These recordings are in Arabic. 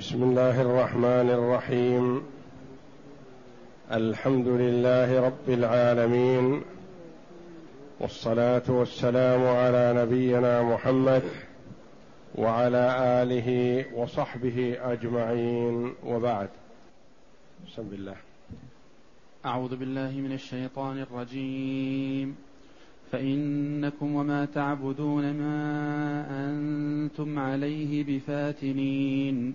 بسم الله الرحمن الرحيم. الحمد لله رب العالمين. والصلاة والسلام على نبينا محمد وعلى آله وصحبه أجمعين. وبعد. بسم الله. أعوذ بالله من الشيطان الرجيم. فإنكم وما تعبدون ما أنتم عليه بفاتنين.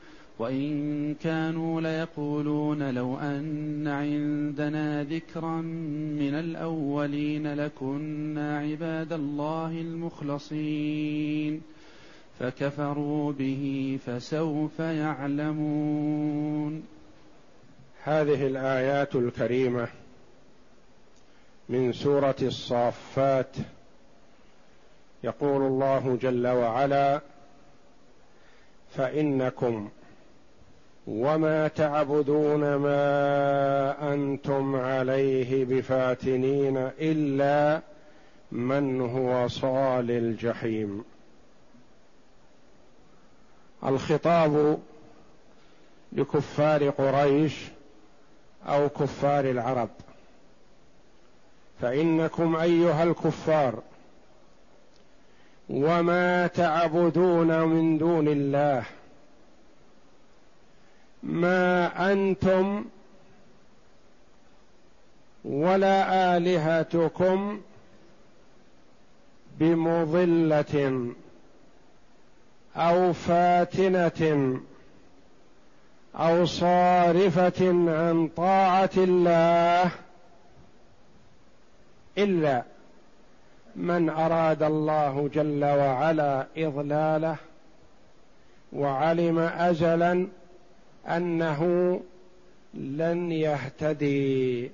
وإن كانوا ليقولون لو أن عندنا ذكرا من الأولين لكنا عباد الله المخلصين فكفروا به فسوف يعلمون. هذه الآيات الكريمة من سورة الصافات. يقول الله جل وعلا فإنكم وما تعبدون ما أنتم عليه بفاتنين الا من هو صال الجحيم. الخطاب لكفار قريش أو كفار العرب. فانكم ايها الكفار. وما تعبدون من دون الله. ما أنتم ولا آلهتكم بمضلة أو فاتنة أو صارفة عن طاعة الله إلا من أراد الله جل وعلا إضلاله وعلم ازلا أنه لن يهتدي.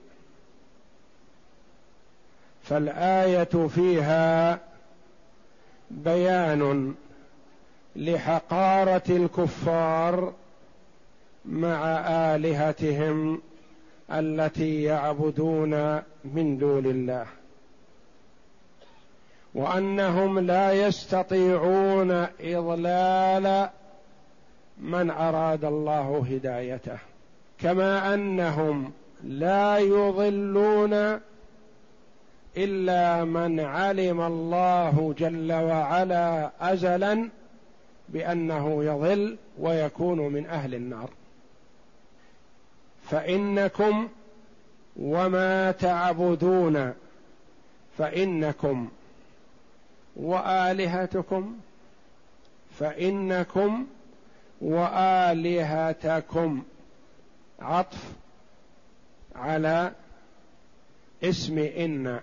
فالآية فيها بيان لحقارة الكفار مع آلهتهم التي يعبدون من دون الله. وأنهم لا يستطيعون إضلال من أراد الله هدايته كما أنهم لا يضلون إلا من علم الله جل وعلا ازلا بأنه يضل ويكون من أهل النار. فإنكم وما تعبدون فإنكم وآلهتكم فإنكم وآلهتكم. عطف على اسم إن.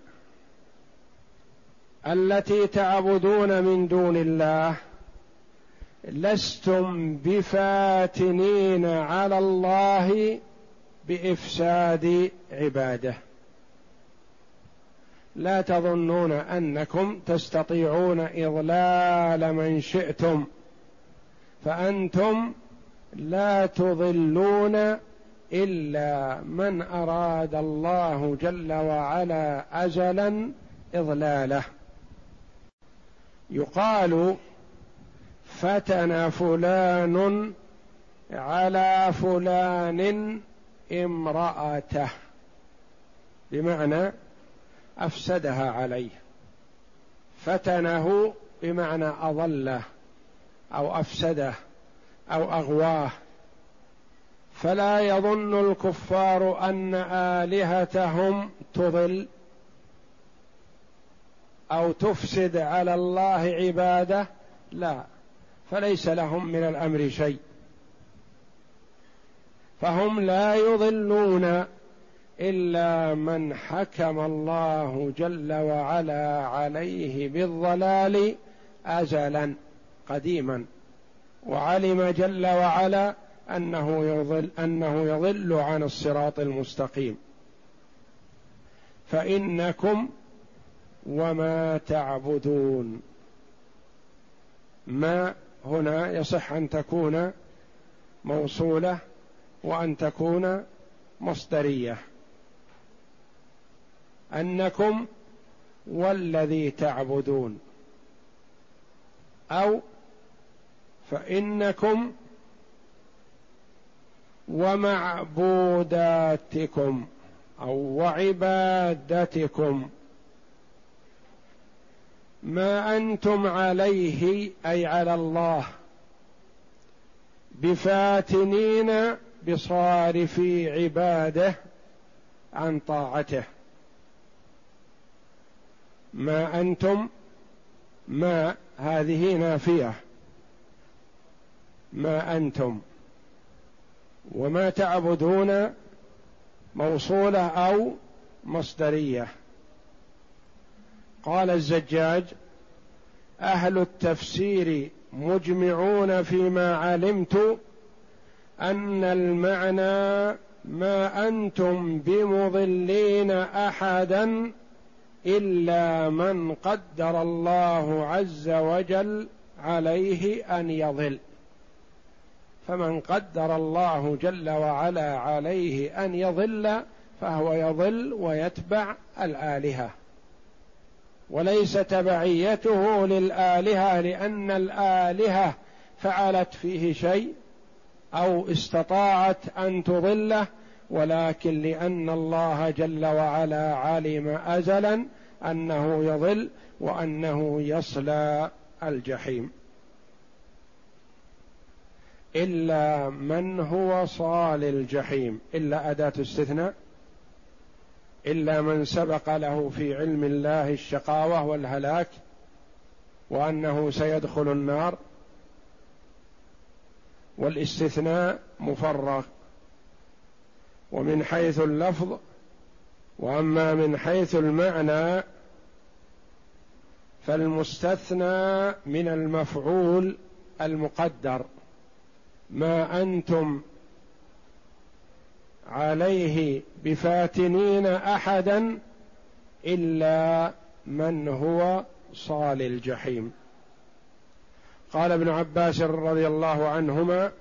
التي تعبدون من دون الله لستم بفاتنين على الله بإفساد عبادة. لا تظنون أنكم تستطيعون إضلال من شئتم. فأنتم لا تضلون إلا من أراد الله جل وعلا ازلا إضلاله. يقال فتن فلان على فلان امرأته بمعنى أفسدها عليه. فتنه بمعنى أضله. أو أفسده أو أغواه. فلا يظن الكفار أن آلهتهم تضل أو تفسد على الله عبادة. لا فليس لهم من الأمر شيء. فهم لا يضلون إلا من حكم الله جل وعلا عليه بالضلال ازلا. قديما. وعلم جل وعلا أنه يضل أنه يضل عن الصراط المستقيم. فإنكم وما تعبدون. ما هنا يصح أن تكون موصولة وأن تكون مصدرية. أنكم والذي تعبدون. أو فإنكم ومعبوداتكم أو وعبادتكم ما أنتم عليه أي على الله بفاتنين بصارفي عباده عن طاعته. ما أنتم؟ ما هذه نافية. ما أنتم وما تعبدون موصولة أو مصدرية. قال الزجاج أهل التفسير مجمعون فيما علمت أن المعنى ما أنتم بمضلين أحدا إلا من قدر الله عز وجل عليه أن يضل. فمن قدر الله جل وعلا عليه أن يضل فهو يضل ويتبع الآلهة. وليس تبعيته للآلهة لأن الآلهة فعلت فيه شيء أو استطاعت أن تضله ولكن لأن الله جل وعلا علم ازلا أنه يضل وأنه يصلى الجحيم. إلا من هو صال الجحيم إلا أداة استثناء إلا من سبق له في علم الله الشقاوة والهلاك وأنه سيدخل النار. والاستثناء مفرغ ومن حيث اللفظ وأما من حيث المعنى فالمستثنى من المفعول المقدر. ما أنتم عليه بفاتنين أحدا إلا من هو صال الجحيم. قال ابن عباس رضي الله عنهما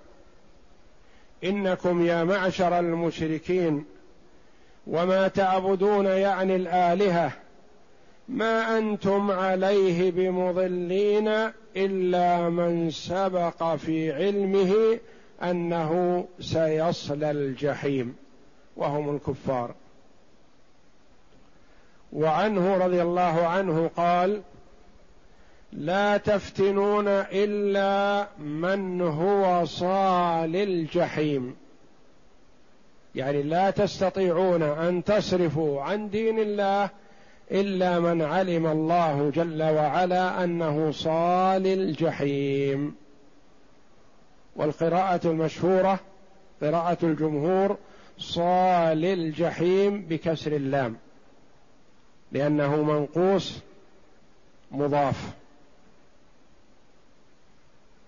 إنكم يا معشر المشركين وما تعبدون يعني الآلهة ما أنتم عليه بمضلين إلا من سبق في علمه أنه سيصلى الجحيم وهم الكفار. وعنه رضي الله عنه قال لا تفتنون إلا من هو صال الجحيم. يعني لا تستطيعون أن تصرفوا عن دين الله إلا من علم الله جل وعلا أنه صال الجحيم. والقراءة المشهورة قراءة الجمهور صال الجحيم بكسر اللام لأنه منقوص مضاف.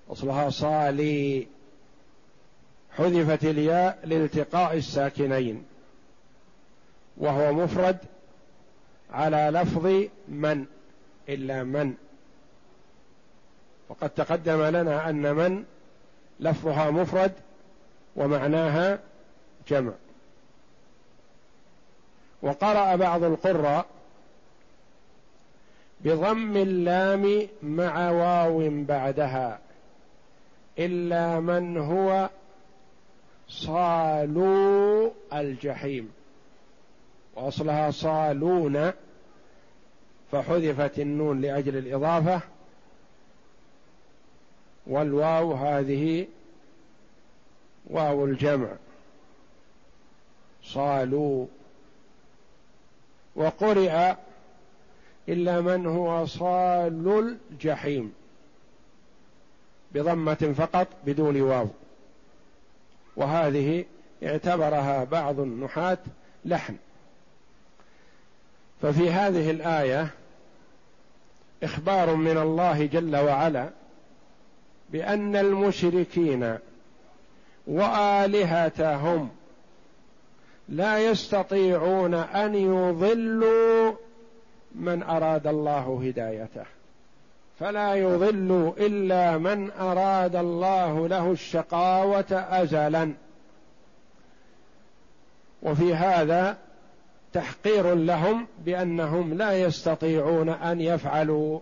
أصلها صالي. حذفت الياء لالتقاء الساكنين وهو مفرد على لفظ من إلا من. وقد تقدم لنا أن من لفظها مفرد ومعناها جمع. وقرأ بعض القراء بضم اللام مع واو بعدها إلا من هو صالو الجحيم. وأصلها صالون فحذفت النون لأجل الإضافة والواو هذه واو الجمع. صالوا وقرئ إلا من هو صال الجحيم بضمة فقط بدون واو. وهذه اعتبرها بعض النحاة لحن. ففي هذه الآية إخبار من الله جل وعلا بأن المشركين وآلهتهم لا يستطيعون أن يضلوا من أراد الله هدايته فلا يضل إلا من أراد الله له الشقاوة ازلا. وفي هذا تحقير لهم بأنهم لا يستطيعون أن يفعلوا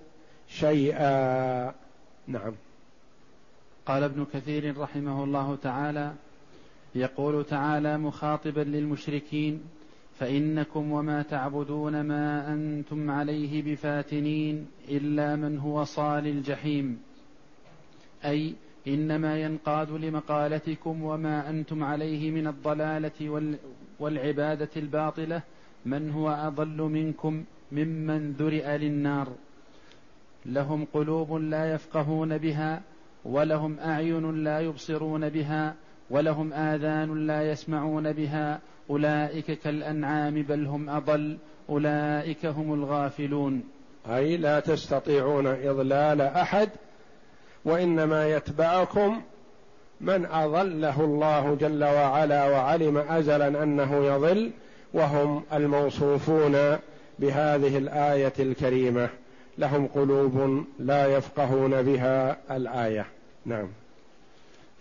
شيئا. نعم. قال ابن كثير رحمه الله تعالى يقول تعالى مخاطبا للمشركين فإنكم وما تعبدون ما أنتم عليه بفاتنين إلا من هو صال الجحيم. أي إنما ينقاد لمقالتكم وما أنتم عليه من الضلالة والعبادة الباطلة من هو أضل منكم ممن ذرئ للنار؟ لهم قلوب لا يفقهون بها ولهم أعين لا يبصرون بها ولهم آذان لا يسمعون بها. أولئك كالأنعام بل هم أضل أولئك هم الغافلون. أي لا تستطيعون إضلال أحد وإنما يتبعكم من أضله الله جل وعلا وعلم ازلا أنه يضل. وهم الموصوفون بهذه الآية الكريمة. لهم قلوب لا يفقهون بها الآية. نعم.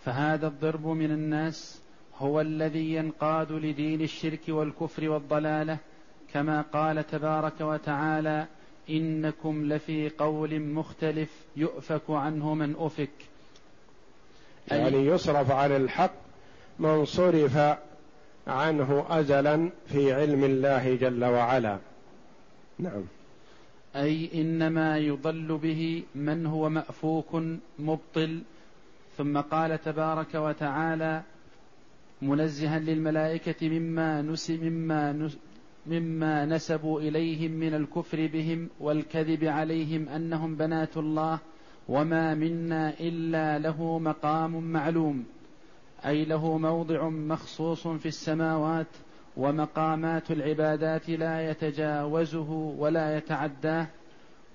فهذا الضرب من الناس هو الذي ينقاد لدين الشرك والكفر والضلالة كما قال تبارك وتعالى إنكم لفي قول مختلف يؤفك عنه من أفك. يعني يصرف عن الحق من صرف عنه ازلا في علم الله جل وعلا. نعم. أي إنما يضل به من هو مأفوك مبطل. ثم قال تبارك وتعالى منزها للملائكة مما نس مما نس مما نسبوا إليهم من الكفر بهم والكذب عليهم أنهم بنات الله وما منا إلا له مقام معلوم. أي له موضع مخصوص في السماوات ومقامات العبادات لا يتجاوزه ولا يتعداه.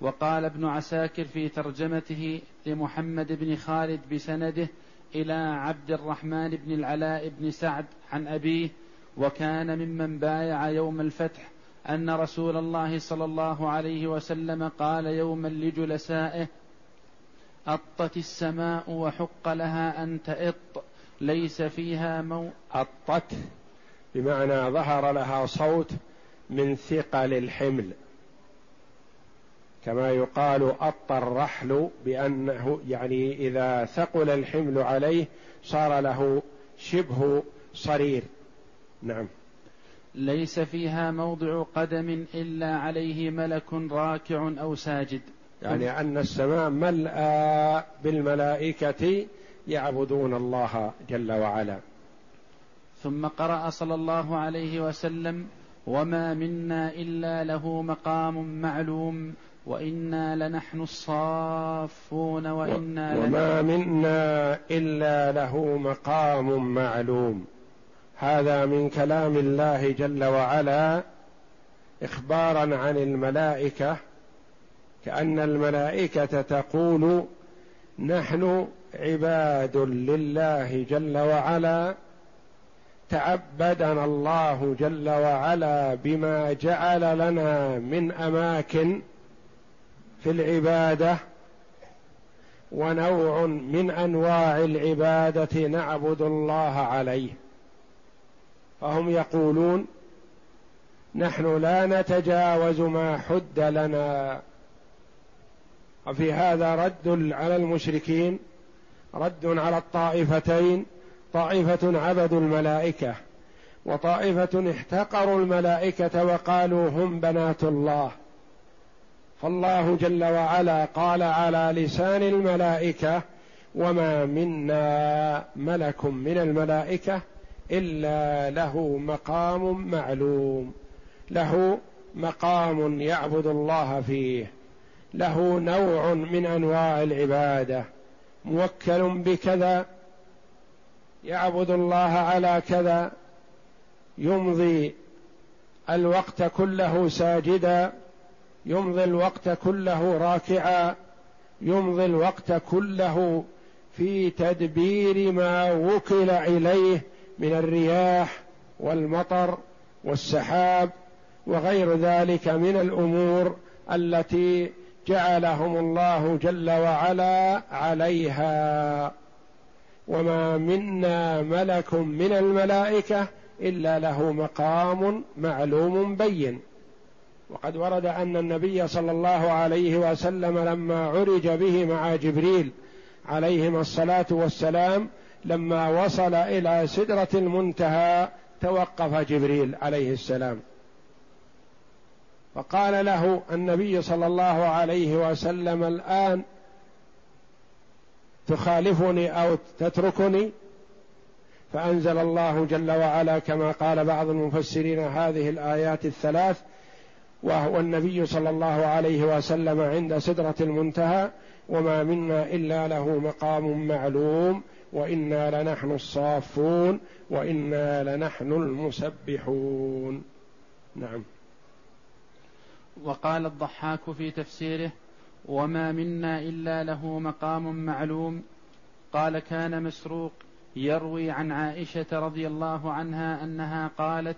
وقال ابن عساكر في ترجمته لمحمد بن خالد بسنده إلى عبد الرحمن بن العلاء بن سعد عن أبيه وكان ممن بايع يوم الفتح أن رسول الله صلى الله عليه وسلم قال يوما لجلسائه أطت السماء وحق لها أن تئط. ليس فيها مو أطت بمعنى ظهر لها صوت من ثقل الحمل. كما يقال أط الرحل بأنه يعني إذا ثقل الحمل عليه صار له شبه صرير. نعم. ليس فيها موضع قدم إلا عليه ملك راكع أو ساجد. يعني أن السماء ملأى بالملائكة يعبدون الله جل وعلا. ثم قرأ صلى الله عليه وسلم وما منا إلا له مقام معلوم وإنا لنحن الصافون وإنا وما منا إلا له مقام معلوم. هذا من كلام الله جل وعلا إخبارا عن الملائكة كأن الملائكة تقول نحن عباد لله جل وعلا تعبدنا الله جل وعلا بما جعل لنا من أماكن في العبادة ونوع من أنواع العبادة نعبد الله عليه. فهم يقولون نحن لا نتجاوز ما حد لنا. وفي هذا رد على المشركين رد على الطائفتين. طائفة عبدوا الملائكة وطائفة احتقروا الملائكة وقالوا هم بنات الله. فالله جل وعلا قال على لسان الملائكة وما منا ملك من الملائكة إلا له مقام معلوم. له مقام يعبد الله فيه. له نوع من أنواع العبادة. موكل بكذا يعبد الله على كذا يمضي الوقت كله ساجدا يمضي الوقت كله راكعا يمضي الوقت كله في تدبير ما وكل إليه من الرياح والمطر والسحاب وغير ذلك من الأمور التي جعلهم الله جل وعلا عليها. وما منا ملك من الملائكة إلا له مقام معلوم بين. وقد ورد أن النبي صلى الله عليه وسلم لما عرج به مع جبريل عليهما الصلاة والسلام لما وصل إلى سدرة المنتهى توقف جبريل عليه السلام. فقال له النبي صلى الله عليه وسلم الآن تخالفني أو تتركني؟ فأنزل الله جل وعلا كما قال بعض المفسرين هذه الآيات الثلاث وهو النبي صلى الله عليه وسلم عند سدرة المنتهى وما منا إلا له مقام معلوم وإنا لنحن الصافون وإنا لنحن المسبحون. نعم. وقال الضحاك في تفسيره وما منا إلا له مقام معلوم. قال كان مسروق يروي عن عائشة رضي الله عنها أنها قالت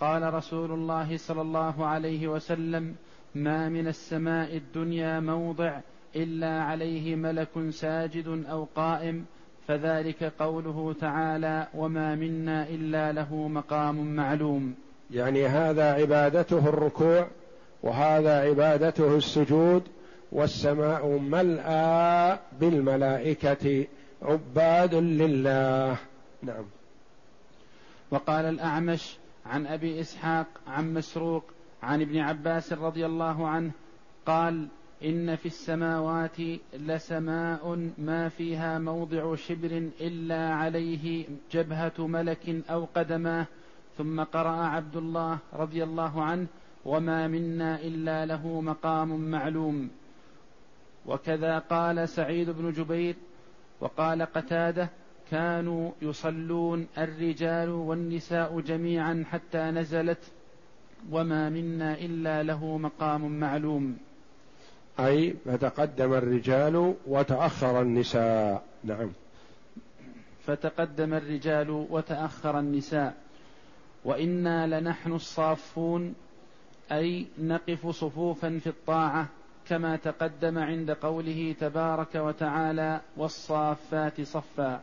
قال رسول الله صلى الله عليه وسلم ما من السماء الدنيا موضع إلا عليه ملك ساجد أو قائم فذلك قوله تعالى وما منا إلا له مقام معلوم. يعني هذا عبادته الركوع وهذا عبادته السجود والسماء ملأى بالملائكة عباد لله. نعم. وقال الأعمش عن أبي إسحاق عن مسروق عن ابن عباس رضي الله عنه قال إن في السماوات لسماء ما فيها موضع شبر إلا عليه جبهة ملك أو قدماه. ثم قرأ عبد الله رضي الله عنه وما منا إلا له مقام معلوم. وكذا قال سعيد بن جبير وقال قتاده كانوا يصلون الرجال والنساء جميعا حتى نزلت وما منا الا له مقام معلوم. أي فتقدم الرجال وتأخر النساء. نعم. فتقدم الرجال وتأخر النساء. وإنا لنحن الصافون أي نقف صفوفا في الطاعة كما تقدم عند قوله تبارك وتعالى والصافات صفا.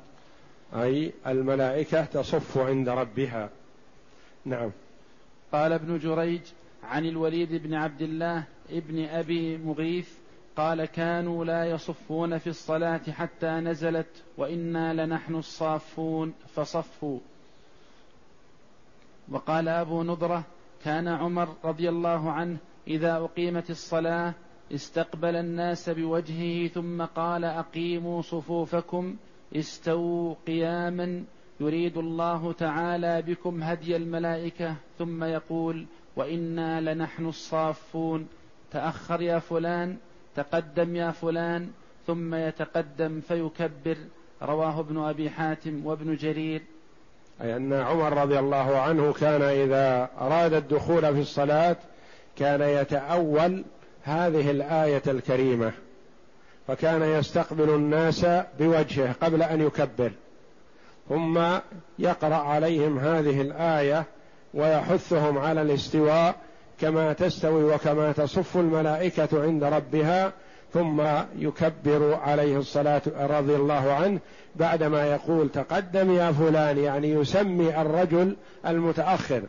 أي الملائكة تصف عند ربها. نعم. قال ابن جريج عن الوليد بن عبد الله ابن أبي مغيث قال كانوا لا يصفون في الصلاة حتى نزلت وإنا لنحن الصافون فصفوا. وقال أبو نضرة كان عمر رضي الله عنه إذا أقيمت الصلاة استقبل الناس بوجهه ثم قال أقيموا صفوفكم استووا قياما يريد الله تعالى بكم هدي الملائكة ثم يقول وإنا لنحن الصافون تأخر يا فلان تقدم يا فلان ثم يتقدم فيكبر رواه ابن أبي حاتم وابن جرير أي أن عمر رضي الله عنه كان إذا أراد الدخول في الصلاة كان يتأول هذه الآية الكريمة فكان يستقبل الناس بوجهه قبل أن يكبر ثم يقرأ عليهم هذه الآية ويحثهم على الاستواء كما تستوي وكما تصف الملائكة عند ربها ثم يكبر عليه الصلاة رضي الله عنه بعدما يقول تقدم يا فلان يعني يسمي الرجل المتأخر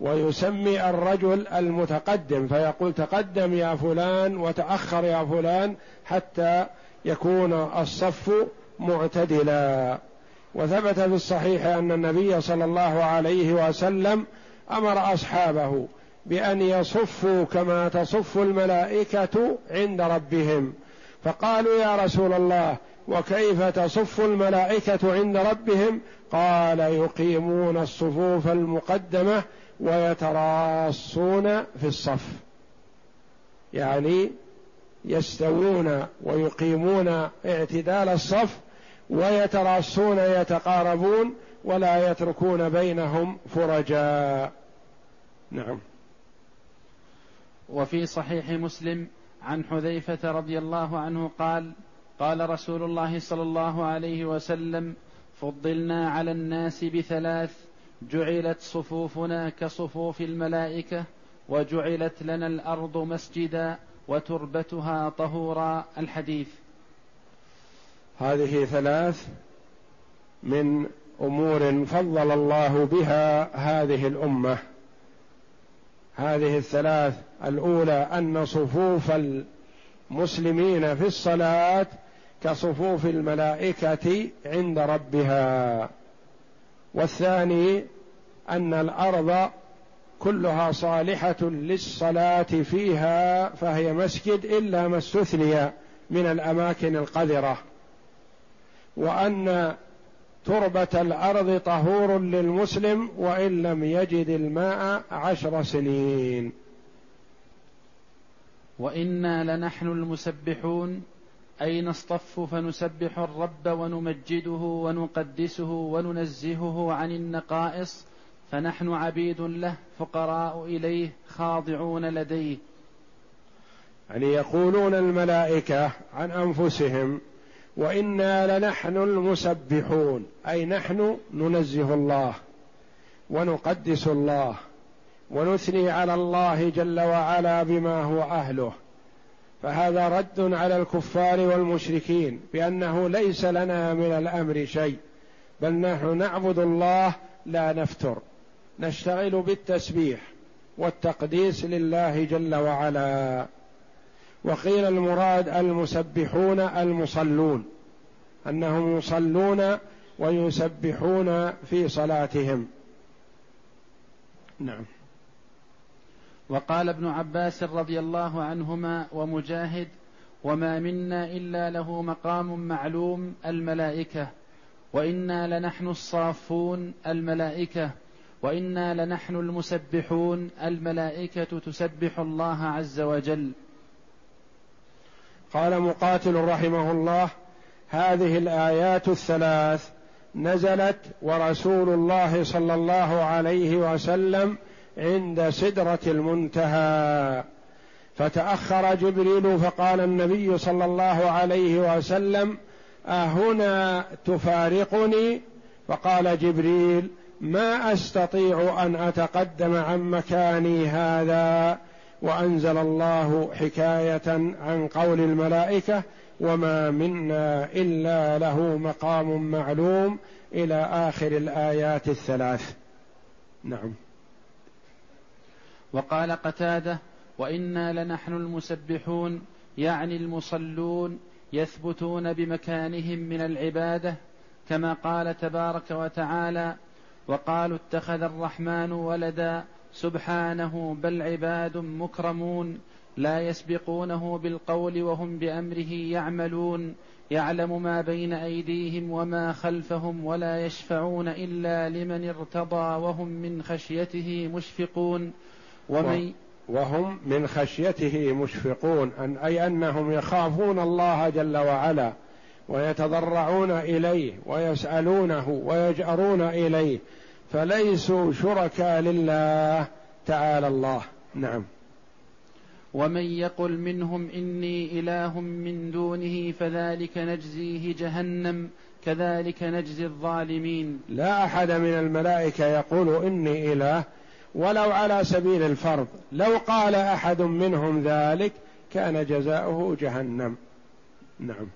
ويسمي الرجل المتقدم فيقول تقدم يا فلان وتأخر يا فلان حتى يكون الصف معتدلا. وثبت في الصحيح أن النبي صلى الله عليه وسلم أمر أصحابه بأن يصفوا كما تصف الملائكة عند ربهم. فقالوا يا رسول الله وكيف تصف الملائكة عند ربهم؟ قال يقيمون الصفوف المقدمة ويتراصون في الصف. يعني يستوون ويقيمون اعتدال الصف ويتراصون يتقاربون ولا يتركون بينهم فرجا نعم. وفي صحيح مسلم عن حذيفة رضي الله عنه قال قال رسول الله صلى الله عليه وسلم فضلنا على الناس بثلاث جعلت صفوفنا كصفوف الملائكة وجعلت لنا الأرض مسجدا وتربتها طهورا. الحديث. هذه ثلاث من أمور فضل الله بها هذه الأمة. هذه الثلاث الأولى أن صفوف المسلمين في الصلاة كصفوف الملائكة عند ربها. والثاني أن الأرض كلها صالحة للصلاة فيها فهي مسجد إلا ما استثني من الأماكن القذرة. وأن تربة الأرض طهور للمسلم وإن لم يجد الماء عشر سنين. وإنا لنحن المسبحون أي نصطف فنسبح الرب ونمجده ونقدسه وننزهه عن النقائص فنحن عبيد له فقراء إليه خاضعون لديه. يعني يقولون الملائكة عن أنفسهم وإنا لنحن المسبحون. أي نحن ننزه الله ونقدس الله ونثني على الله جل وعلا بما هو أهله. فهذا رد على الكفار والمشركين بأنه ليس لنا من الأمر شيء بل نحن نعبد الله لا نفتر. نشتغل بالتسبيح والتقديس لله جل وعلا. وقيل المراد المسبحون المصلون أنهم يصلون ويسبحون في صلاتهم. نعم. وقال ابن عباس رضي الله عنهما ومجاهد وما منا إلا له مقام معلوم الملائكة وإنا لنحن الصافون الملائكة وإنا لنحن المسبحون الملائكة تسبح الله عز وجل قال مقاتل رحمه الله هذه الآيات الثلاث نزلت ورسول الله صلى الله عليه وسلم عند سدرة المنتهى. فتأخر جبريل فقال النبي صلى الله عليه وسلم أهنا تفارقني؟ فقال جبريل ما أستطيع أن أتقدم عن مكاني هذا وأنزل الله حكاية عن قول الملائكة وما منا إلا له مقام معلوم إلى آخر الآيات الثلاث. نعم. وقال قتادة وإنا لنحن المسبحون يعني المصلون يثبتون بمكانهم من العبادة كما قال تبارك وتعالى وقالوا اتخذ الرحمن ولدا سبحانه بل عباد مكرمون لا يسبقونه بالقول وهم بأمره يعملون. يعلم ما بين أيديهم وما خلفهم ولا يشفعون إلا لمن ارتضى وهم من خشيته مشفقون. ومن وهم من خشيته مشفقون. أن أي أنهم يخافون الله جل وعلا ويتضرعون إليه ويسألونه ويجأرون إليه. فليسوا شركاء لله تعالى الله. نعم. ومن يقل منهم إني إله من دونه فذلك نجزيه جهنم كذلك نجزي الظالمين. لا أحد من الملائكة يقول إني إله ولو على سبيل الفرض. لو قال أحد منهم ذلك كان جزاؤه جهنم. نعم.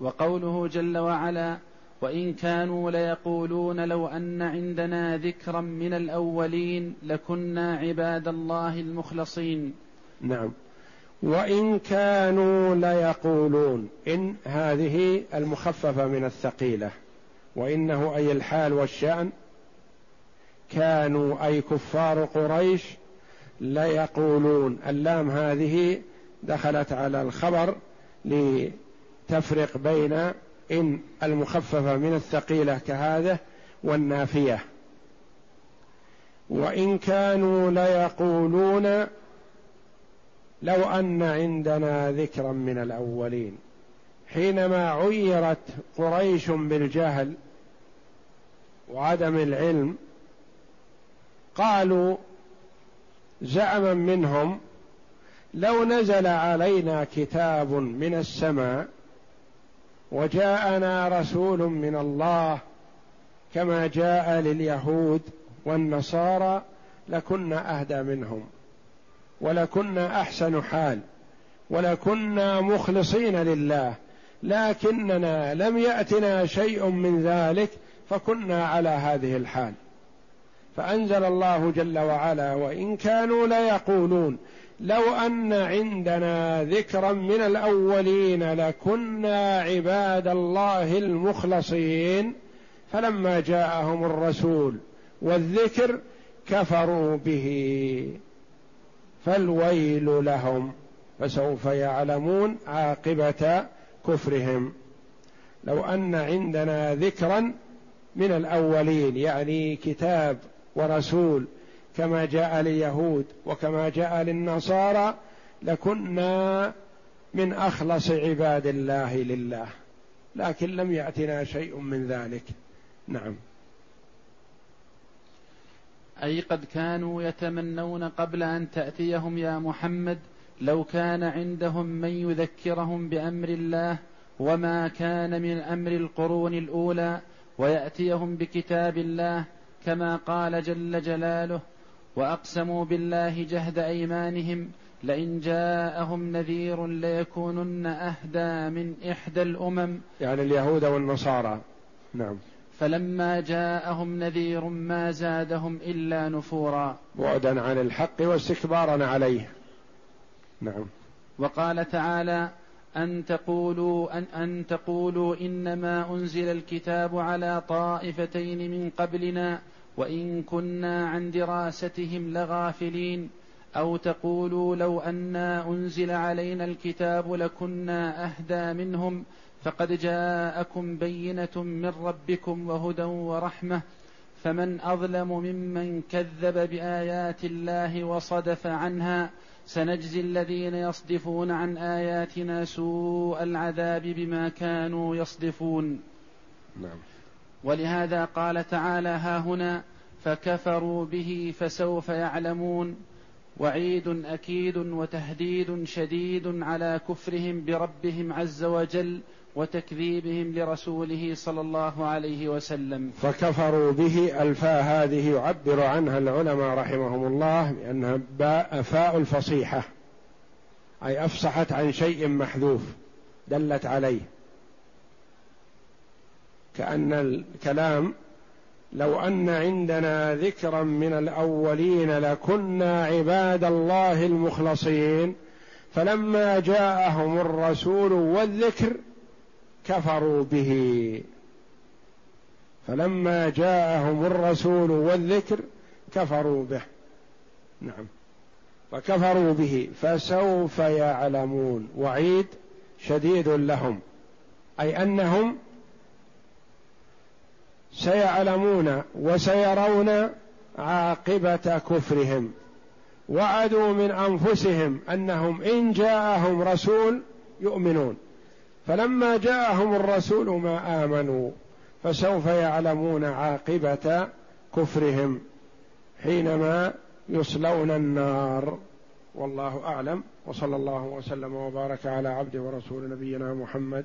وقوله جل وعلا وإن كانوا ليقولون لو أن عندنا ذكرا من الأولين لكنا عباد الله المخلصين. نعم. وإن كانوا ليقولون إن هذه المخففة من الثقيلة وإنه أي الحال والشأن كانوا أي كفار قريش ليقولون. اللام هذه دخلت على الخبر لتفرق بين إن المخففة من الثقيلة كهذا والنافية. وإن كانوا ليقولون لو أن عندنا ذكرا من الأولين. حينما عيرت قريش بالجهل وعدم العلم قالوا زعما منهم لو نزل علينا كتاب من السماء وجاءنا رسول من الله كما جاء لليهود والنصارى لكنا أهدى منهم ولكنا أحسن حال ولكنا مخلصين لله لكننا لم يأتنا شيء من ذلك فكنا على هذه الحال فأنزل الله جل وعلا وإن كانوا ليقولون لو أن عندنا ذكرا من الأولين لكنا عباد الله المخلصين فلما جاءهم الرسول والذكر كفروا به. فالويل لهم فسوف يعلمون عاقبة كفرهم. لو أن عندنا ذكرا من الأولين يعني كتاب ورسول كما جاء لليهود وكما جاء للنصارى لكنا من أخلص عباد الله لله لكن لم يأتنا شيء من ذلك. نعم. أي قد كانوا يتمنون قبل أن تأتيهم يا محمد لو كان عندهم من يذكرهم بأمر الله وما كان من أمر القرون الأولى ويأتيهم بكتاب الله كما قال جل جلاله وأقسموا بالله جهد أيمانهم لئن جاءهم نذير ليكونن أهدى من إحدى الأمم. يعني اليهود والنصارى. نعم. فلما جاءهم نذير ما زادهم إلا نفورا. بعدا عن الحق واستكبارا عليه. نعم. وقال تعالى أن تقولوا أن, أن تقولوا إنما أنزل الكتاب على طائفتين من قبلنا وإن كنا عن دراستهم لغافلين أو تقولوا لو أنا أنزل علينا الكتاب لكنا أهدى منهم فقد جاءكم بينة من ربكم وهدى ورحمة فمن أظلم ممن كذب بآيات الله وصدف عنها سنجزي الذين يصدفون عن آياتنا سوء العذاب بما كانوا يصدفون. نعم. ولهذا قال تعالى ها هنا فكفروا به فسوف يعلمون. وعيد أكيد وتهديد شديد على كفرهم بربهم عز وجل وتكذيبهم لرسوله صلى الله عليه وسلم. فكفروا به الفاء هذه يعبر عنها العلماء رحمهم الله بأنها باء فاء الفصيحة أي أفصحت عن شيء محذوف دلت عليه. كأن الكلام لو أن عندنا ذكرا من الأولين لكنا عباد الله المخلصين فلما جاءهم الرسول والذكر كفروا به. فلما جاءهم الرسول والذكر كفروا به. نعم. فكفروا به. فسوف يعلمون. وعيد شديد لهم. أي أنهم سيعلمون وسيرون عاقبة كفرهم وعدوا من أنفسهم أنهم إن جاءهم رسول يؤمنون. فلما جاءهم الرسول ما آمنوا فسوف يعلمون عاقبة كفرهم حينما يصلون النار. والله أعلم. وصلى الله وسلم وبارك على عبد ورسول نبينا محمد